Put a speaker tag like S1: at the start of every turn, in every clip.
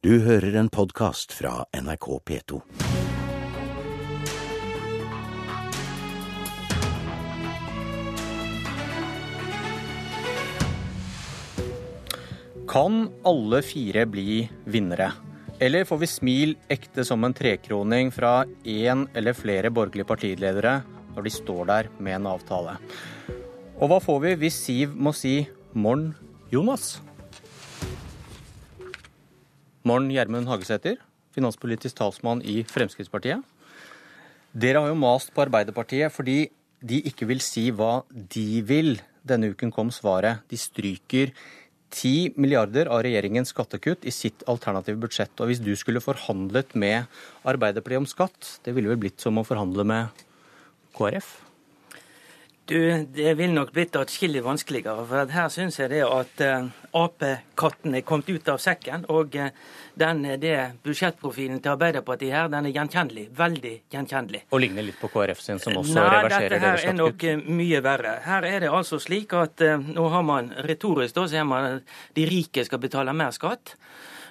S1: Du hører en podkast fra NRK P2.
S2: Kan alle fire bli vinnere? Eller får vi smil ekte som en trekroning fra én eller flere borgerlige partiledere når de står der med en avtale? Og hva får vi hvis Siv må si morn, Jonas? Morn Gjermund Hagesæter, finanspolitisk talsmann i Fremskrittspartiet. Dere har jo mast på Arbeiderpartiet fordi de ikke vil si hva de vil. Denne uken kom svaret. De stryker 10 milliarder av regjeringens skattekutt i sitt alternative budsjett. Og hvis du skulle forhandlet med Arbeiderpartiet om skatt, det ville vel blitt som å forhandle med KrF?
S3: Du, Det vil nok blitt atskillig vanskeligere. for Her syns jeg det at uh, apekatten er kommet ut av sekken. Og uh, den, det budsjettprofilen til Arbeiderpartiet her, den er gjenkjennelig. Veldig gjenkjennelig.
S2: Og ligner litt på KrF sin, som også
S3: Nei,
S2: reverserer
S3: dette her er nok mye verre. Her er det altså slik at nå har man retorisk da, så er man at de rike skal betale mer skatt.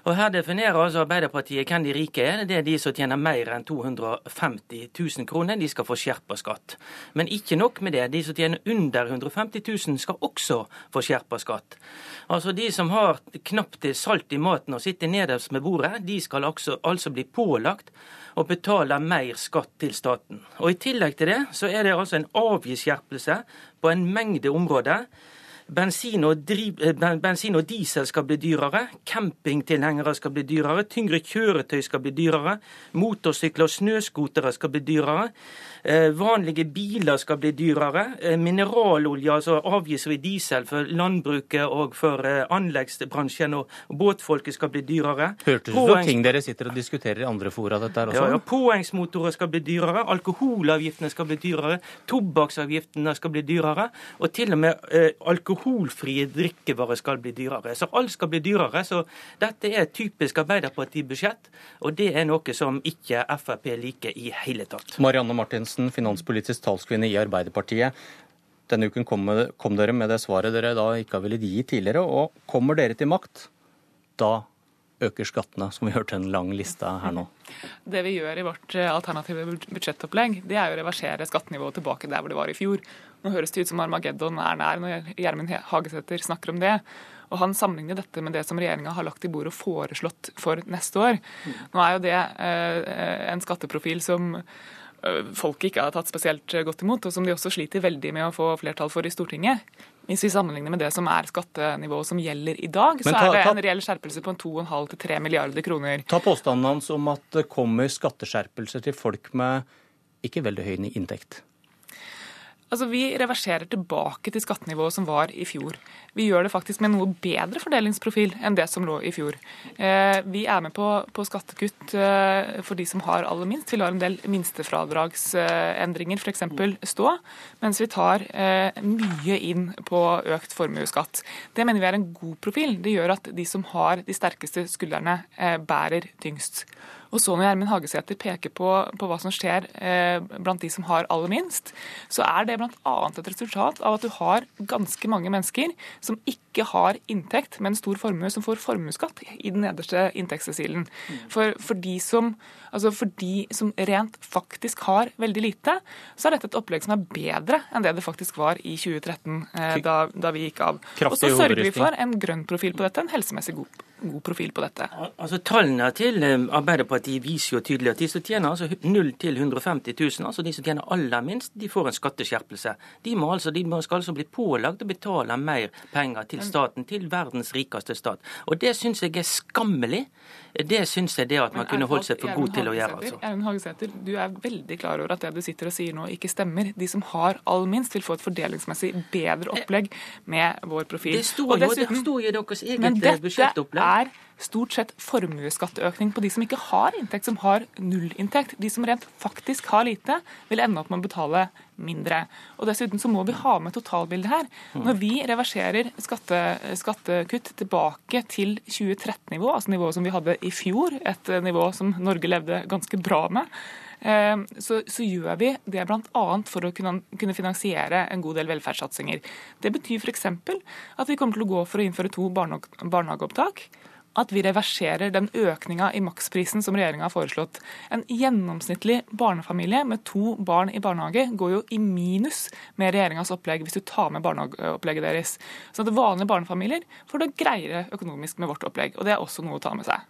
S3: Og Her definerer altså Arbeiderpartiet hvem de rike er. Det er de som tjener mer enn 250 000 kroner. De skal få skjerpa skatt. Men ikke nok med det. De som tjener under 150 000 skal også få skjerpa skatt. Altså De som har knapt til salt i maten og sitter nederst med bordet, de skal altså, altså bli pålagt å betale mer skatt til staten. Og I tillegg til det så er det altså en avgiftsskjerpelse på en mengde områder. Bensin og, driv, eh, bensin og diesel skal bli dyrere. Campingtilhengere skal bli dyrere. Tyngre kjøretøy skal bli dyrere. Motorsykler og snøscootere skal bli dyrere. Eh, vanlige biler skal bli dyrere. Eh, mineralolje, altså avgiftsfri diesel for landbruket og for anleggsbransjen og, båtfolket skal bli dyrere.
S2: Hørtes ut som ting dere sitter og diskuterer i andre fora, dette her også?
S3: ja, ja, Påhengsmotorer skal bli dyrere, alkoholavgiftene skal bli dyrere, tobakksavgiftene skal bli dyrere, og til og med eh, alkoholfrie drikkevarer skal bli dyrere. Så alt skal bli dyrere. Så dette er et typisk Arbeiderparti-budsjett, og det er noe som ikke Frp liker i hele tatt.
S2: Marianne Martinsen, finanspolitisk talskvinne i Arbeiderpartiet. Denne uken kom, kom dere med det svaret dere da ikke har villet gi tidligere. Og kommer dere til makt, da øker skattene, som vi hørte en lang liste her nå.
S4: Det vi gjør i vårt eh, alternative budsjettopplegg, det er å reversere skattenivået tilbake der hvor det var i fjor. Nå høres det ut som Armageddon er nær når Gjermund Hagesæter snakker om det. Og Han sammenligner dette med det som regjeringa har lagt i bordet og foreslått for neste år. Nå er jo det eh, en skatteprofil som folk folket ikke har tatt spesielt godt imot, og som de også sliter veldig med å få flertall for i Stortinget. Hvis vi sammenligner med det som er skattenivået som gjelder i dag,
S2: Men
S4: så
S2: ta-
S4: er det en reell skjerpelse på 2,5-3 milliarder kroner.
S2: Ta påstanden hans om at det kommer skatteskjerpelser til folk med ikke veldig høy inntekt.
S4: Altså, Vi reverserer tilbake til skattenivået som var i fjor. Vi gjør det faktisk med noe bedre fordelingsprofil enn det som lå i fjor. Eh, vi er med på, på skattekutt eh, for de som har aller minst. Vi lar en del minstefradragsendringer f.eks. stå, mens vi tar eh, mye inn på økt formuesskatt. Det mener vi er en god profil. Det gjør at de som har de sterkeste skuldrene, eh, bærer tyngst. Og så når Gjermund Hagesæter peker på, på hva som skjer eh, blant de som har aller minst, så er det bl.a. et resultat av at du har ganske mange mennesker som ikke har inntekt, men stor formue, som får formuesskatt i den nederste inntektsdesilen. For, for, de som, altså for de som rent faktisk har veldig lite, så er dette et opplegg som er bedre enn det det faktisk var i 2013, eh, da, da vi gikk av. Og så sørger vi for en grønn profil på dette, en helsemessig god, god profil på dette.
S3: Altså Tallene til eh, Arbeiderpartiet viser jo tydelig at de som tjener altså 0 til 150 000, altså de som tjener aller minst, de får en skatteskjerpelse. De, må altså, de skal altså bli pålagt å betale mer penger til staten, til verdens rikeste stat. Og det syns jeg er skammelig. Det syns jeg det at man kunne holdt seg for god til å gjøre. altså.
S4: Erlend Hagesæter, du er veldig klar over at det du sitter og sier nå ikke stemmer. De som har all minst, vil få et fordelingsmessig bedre opplegg med vår profil.
S3: Det står jo, det står jo i deres eget budsjettopplegg.
S4: Stort sett formuesskatteøkning på de som ikke har inntekt, som har nullinntekt. De som rent faktisk har lite, vil ende opp med å betale mindre. Og Dessuten så må vi ha med totalbildet her. Når vi reverserer skatte, skattekutt tilbake til 2013-nivå, altså nivået som vi hadde i fjor, et nivå som Norge levde ganske bra med, eh, så, så gjør vi det bl.a. for å kunne, kunne finansiere en god del velferdssatsinger. Det betyr f.eks. at vi kommer til å gå for å innføre to barnehageopptak at vi reverserer den økninga i maksprisen som regjeringa har foreslått. En gjennomsnittlig barnefamilie med to barn i barnehage går jo i minus med regjeringas opplegg, hvis du tar med barnehageopplegget deres. Så at vanlige barnefamilier får det greiere økonomisk med vårt opplegg. Og det er også noe å ta med seg.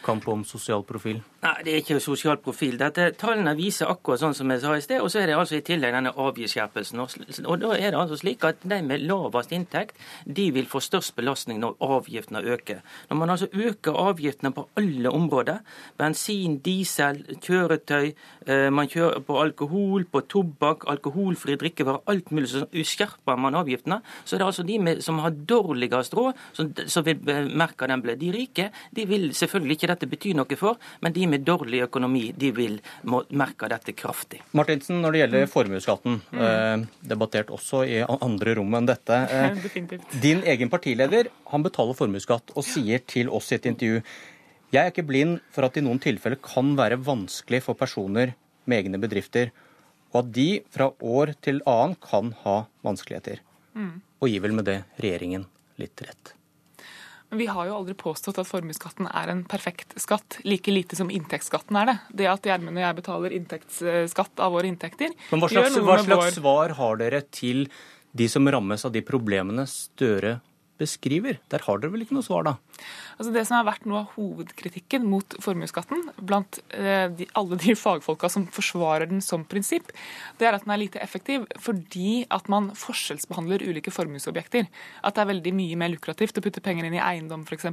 S2: Kamp om sosial profil?
S3: Nei, det er ikke sosial profil. Dette, tallene viser akkurat sånn som jeg sa i sted. Og så er det altså i tillegg denne avgiftsskjerpelsen. Og da er det altså slik at de med lavest inntekt de vil få størst belastning når avgiftene øker. Når man altså øker avgiftene på alle områder, bensin, diesel, kjøretøy, eh, man kjører på alkohol, på tobakk, alkoholfri drikkevarer, alt mulig, så skjerper man avgiftene. Så er det altså de med, som har dårligst råd, som, som vil merke den ble. De rike de vil selvfølgelig ikke dette bety noe for, men de med dårlig økonomi de vil merke dette kraftig.
S2: Martinsen, når det gjelder formuesskatten, mm. eh, debattert også i andre rom enn dette. Eh, din egen partileder han betaler formuesskatt og sier til oss i et intervju jeg er ikke blind for at det i noen tilfeller kan være vanskelig for personer med egne bedrifter, og at de fra år til annen kan ha vanskeligheter. Mm. Og gir vel med det regjeringen litt rett.
S4: Vi har jo aldri påstått at formuesskatten er en perfekt skatt, like lite som inntektsskatten er det. Det at Gjermund og jeg betaler inntektsskatt av våre inntekter
S2: Men Hva slags, hva slags vår... svar har dere til de som rammes av de problemene Støre beskriver? Der har dere vel ikke noe svar, da?
S4: Altså Det som har vært noe av hovedkritikken mot formuesskatten blant eh, de, alle de fagfolka som forsvarer den som prinsipp, det er at den er lite effektiv fordi at man forskjellsbehandler ulike formuesobjekter. At det er veldig mye mer lukrativt å putte penger inn i eiendom f.eks.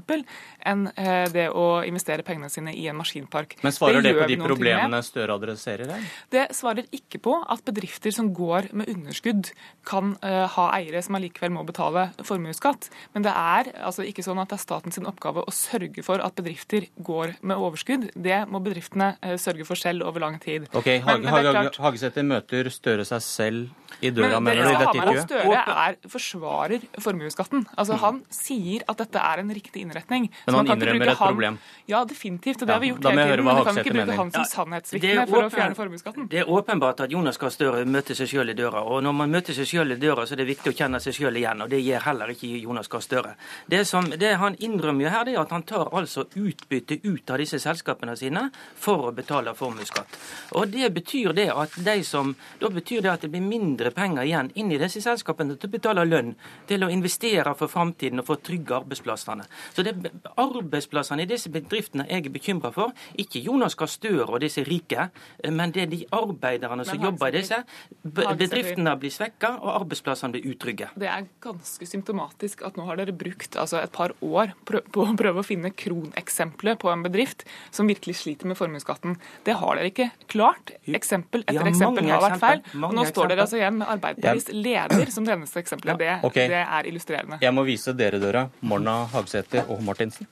S4: enn eh, det å investere pengene sine i en maskinpark.
S2: Men svarer det, det på de problemene Støre adresserer her?
S4: Det svarer ikke på at bedrifter som går med underskudd, kan uh, ha eiere som allikevel må betale formuesskatt. Men det er altså ikke sånn at det er statens oppgave å sørge for at bedrifter går med overskudd. Det må bedriftene eh, sørge for selv over lang tid.
S2: Ok, Hagesæter møter Støre seg selv i døra,
S4: men, mener du, i dette intervjuet? Støre er, forsvarer formuesskatten. Altså, mm. Han sier at dette er en riktig innretning.
S2: Men han innrømmer et problem?
S4: Ja, definitivt. Og det har vi gjort hele tiden. Men du kan ikke bruke han som sannhetsvitne for å fjerne formuesskatten.
S3: Det er åpenbart at Jonas Gahr Støre møter seg selv i døra. Og når man møter seg selv i døra, så er det viktig å kjenne seg selv igjen. Og det gjør heller ikke Jonas Gahr Støre. Det, som, det han innrømmer her, det er at han tar altså utbytte ut av disse selskapene sine for å betale formuesskatt. Og det betyr det at de som Da betyr det at det blir mindre mindre penger igjen inn i disse selskapene til å betale lønn, til å investere for framtiden og for å trygge arbeidsplassene. Så det er arbeidsplassene i disse bedriftene jeg er bekymra for. Ikke Jonas Gahr Støre og disse rike, men det er de arbeiderne som jobber i disse. Bedriftene blir svekka, og arbeidsplassene blir utrygge.
S4: Det er ganske symptomatisk at nå har dere brukt altså, et par år på å prøve å finne kroneksempler på en bedrift som virkelig sliter med formuesskatten. Det har dere ikke klart. Eksempel etter ja, eksempel har vært feil. Og nå står dere altså igjen med Arbeiderpartiets leder som det eneste eksempelet. Det, okay. det er illustrerende.
S2: Jeg må vise dere døra. Morna Hagsæter og Martinsen.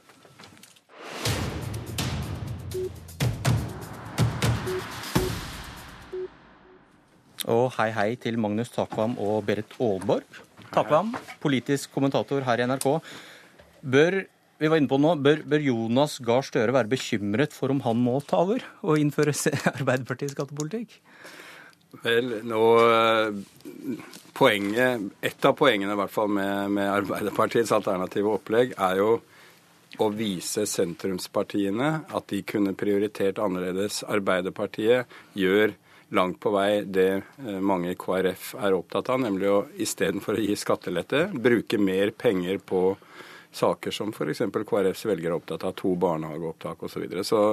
S2: Og hei hei til Magnus Takvam og Berit Aalborg. Takvam, politisk kommentator her i NRK. Bør vi var inne på nå, bør, bør Jonas Gahr Støre være bekymret for om han må ta over og innføre Arbeiderpartiets skattepolitikk?
S5: Vel, nå eh, poenget, Et av poengene i hvert fall med, med Arbeiderpartiets alternative opplegg er jo å vise sentrumspartiene at de kunne prioritert annerledes. Arbeiderpartiet gjør langt på vei det eh, mange i KrF er opptatt av, nemlig å istedenfor å gi skattelette, bruke mer penger på saker som f.eks. KrFs velgere er opptatt av, to barnehageopptak osv. Så, videre. så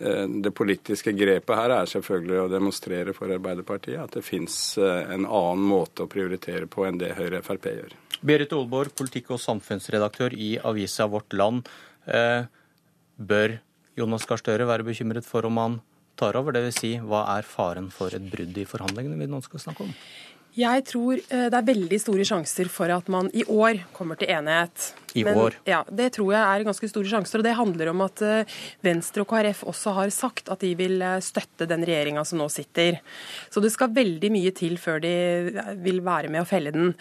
S5: Eh, det politiske grepet her er selvfølgelig å demonstrere for Arbeiderpartiet at det fins eh, en annen måte å prioritere på enn det Høyre Frp gjør.
S2: Berit Aalborg, politikk- og samfunnsredaktør i avisa Vårt Land. Bør Jonas Gahr Støre være bekymret for om han tar over? Dvs. Si, hva er faren for et brudd i forhandlingene vi nå skal snakke om?
S6: Jeg tror eh, det er veldig store sjanser for at man i år kommer til enighet.
S2: I Men, år?
S6: Ja, Det tror jeg er ganske store sjanser. og Det handler om at eh, Venstre og KrF også har sagt at de vil eh, støtte den regjeringa som nå sitter. Så det skal veldig mye til før de vil være med å felle den.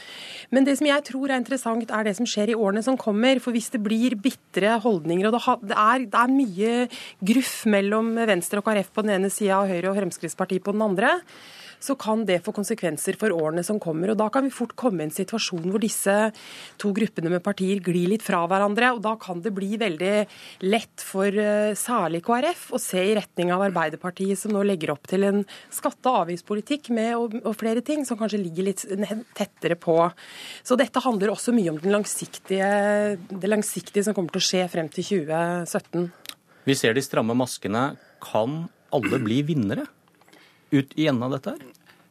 S6: Men det som jeg tror er interessant, er det som skjer i årene som kommer. For hvis det blir bitre holdninger, og det er, det er mye gruff mellom Venstre og KrF på den ene sida og Høyre og Fremskrittspartiet på den andre, så kan det få konsekvenser for årene som kommer. og Da kan vi fort komme i en situasjon hvor disse to gruppene med partier glir litt fra hverandre. og Da kan det bli veldig lett for uh, særlig KrF å se i retning av Arbeiderpartiet, som nå legger opp til en skatte- og avgiftspolitikk med og, og flere ting som kanskje ligger litt tettere på. Så dette handler også mye om langsiktige, det langsiktige som kommer til å skje frem til 2017.
S2: Vi ser de stramme maskene. Kan alle bli vinnere ut igjen av dette her?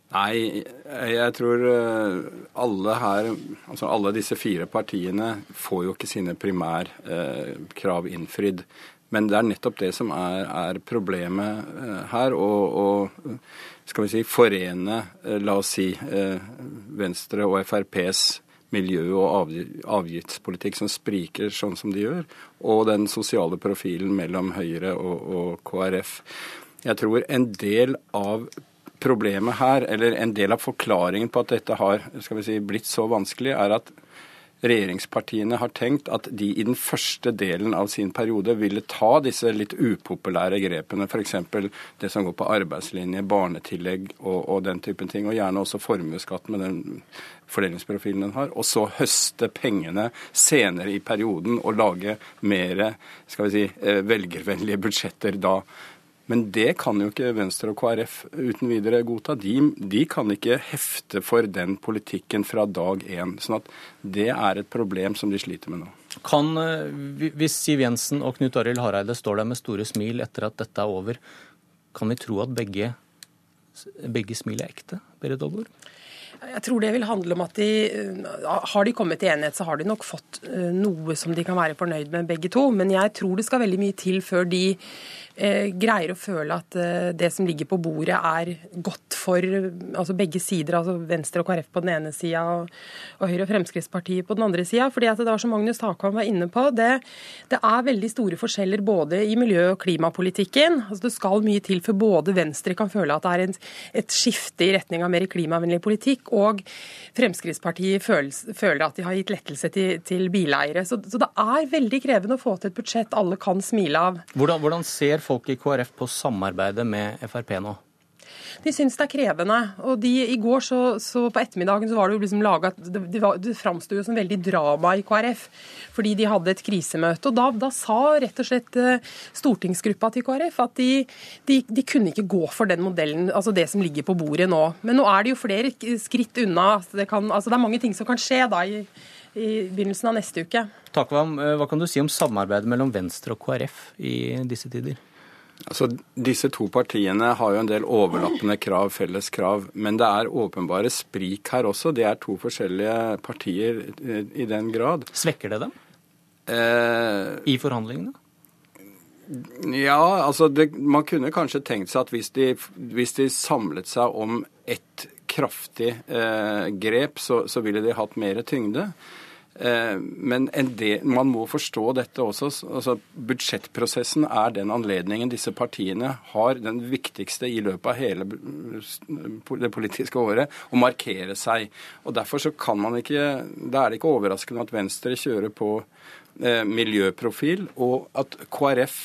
S5: Nei, jeg tror eh, alle her, altså alle disse fire partiene, får jo ikke sine primærkrav eh, innfridd. Men det er nettopp det som er, er problemet eh, her. Å skal vi si, forene, la oss si, Venstre og FrPs miljø- og avgiftspolitikk som spriker sånn som de gjør, og den sosiale profilen mellom Høyre og, og KrF. Jeg tror en del av problemet her, eller en del av forklaringen på at dette har si, blitt så vanskelig, er at regjeringspartiene har tenkt at de i den første delen av sin periode ville ta disse litt upopulære grepene, f.eks. det som går på arbeidslinje, barnetillegg og, og, den typen ting, og gjerne også formuesskatt med den fordelingsprofilen den har, og så høste pengene senere i perioden og lage mer si, eh, velgervennlige budsjetter da. Men det kan jo ikke Venstre og KrF uten videre godta. De, de kan ikke hefte for den politikken fra dag én. sånn at det er et problem som de sliter med nå.
S2: Kan, eh, Hvis Siv Jensen og Knut Arild Hareide står der med store smil etter at dette er over, kan vi tro at begge, begge smil er ekte, Berit Aalborg?
S6: Jeg tror det vil handle om at de eh, Har de kommet til enighet, så har de nok fått eh, noe som de kan være fornøyd med, begge to. Men jeg tror det skal veldig mye til før de greier å føle at eh, det som ligger på bordet, er godt for altså begge sider. altså Venstre og KrF på den ene sida og, og, Høyre og Fremskrittspartiet på den andre sida. fordi at det var som Magnus Takvam var inne på, det, det, er veldig store forskjeller både i miljø- og klimapolitikken. altså Det skal mye til før både Venstre kan føle at det er en, et skifte i retning av mer klimavennlig politikk og Fremskrittspartiet føler, at de har gitt lettelse til, til bileiere. Så, så, det er veldig krevende å få til et budsjett alle kan smile av.
S2: Hvordan, hvordan ser folk i KrF på samarbeidet med Frp nå?
S6: de syns det er krevende. Og de, I går så, så på ettermiddagen så var det jo liksom laget, Det, det, det framsto jo som veldig drama i KrF, fordi de hadde et krisemøte. og Da, da sa rett og slett eh, stortingsgruppa til KrF at de, de, de, kunne ikke gå for den modellen, altså det som ligger på bordet nå. Men nå er det jo flere skritt unna. Det, kan, altså det er mange ting som kan skje da i, i begynnelsen av neste uke.
S2: Takvam, eh, hva kan du si om samarbeidet mellom Venstre og KrF i disse tider?
S5: Altså, Disse to partiene har jo en del overlappende krav, felles krav. Men det er åpenbare sprik her også. Det er to forskjellige partier i den grad.
S2: Svekker det dem? Eh, I forhandlingene?
S5: Ja, altså det, man kunne kanskje tenkt seg at hvis de, hvis de samlet seg om ett kraftig eh, grep, så, så ville de hatt mer tyngde. Eh, men del, man må forstå dette også. altså Budsjettprosessen er den anledningen disse partiene har, den viktigste i løpet av hele det politiske året, å markere seg. Og Derfor så kan man ikke Da er det ikke overraskende at Venstre kjører på eh, miljøprofil, og at KrF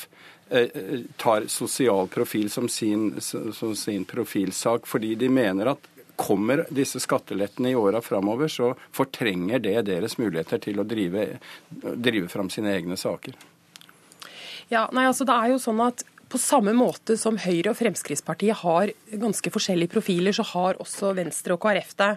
S5: eh, tar sosial profil som sin, som sin profilsak, fordi de mener at Kommer disse skattelettene i åra framover, så fortrenger det deres muligheter til å drive, drive fram sine egne saker.
S6: Ja, nei, altså det er jo sånn at på samme måte som Høyre og Fremskrittspartiet har ganske forskjellige profiler, så har også Venstre og KrF det.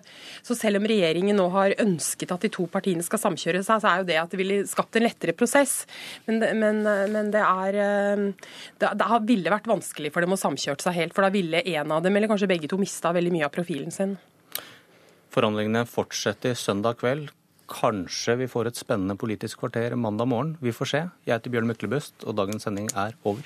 S6: Så selv om regjeringen nå har ønsket at de to partiene skal samkjøre seg, så er jo det at det ville skapt en lettere prosess. Men, men, men det, er, eh, det, det ville vært vanskelig for dem å samkjøre seg helt, for da ville en av dem, eller kanskje begge to, mista veldig mye av profilen sin.
S2: Forhandlingene fortsetter søndag kveld. Kanskje vi får et spennende politisk kvarter mandag morgen. Vi får se. Jeg heter Bjørn Myklebust, og dagens sending er over.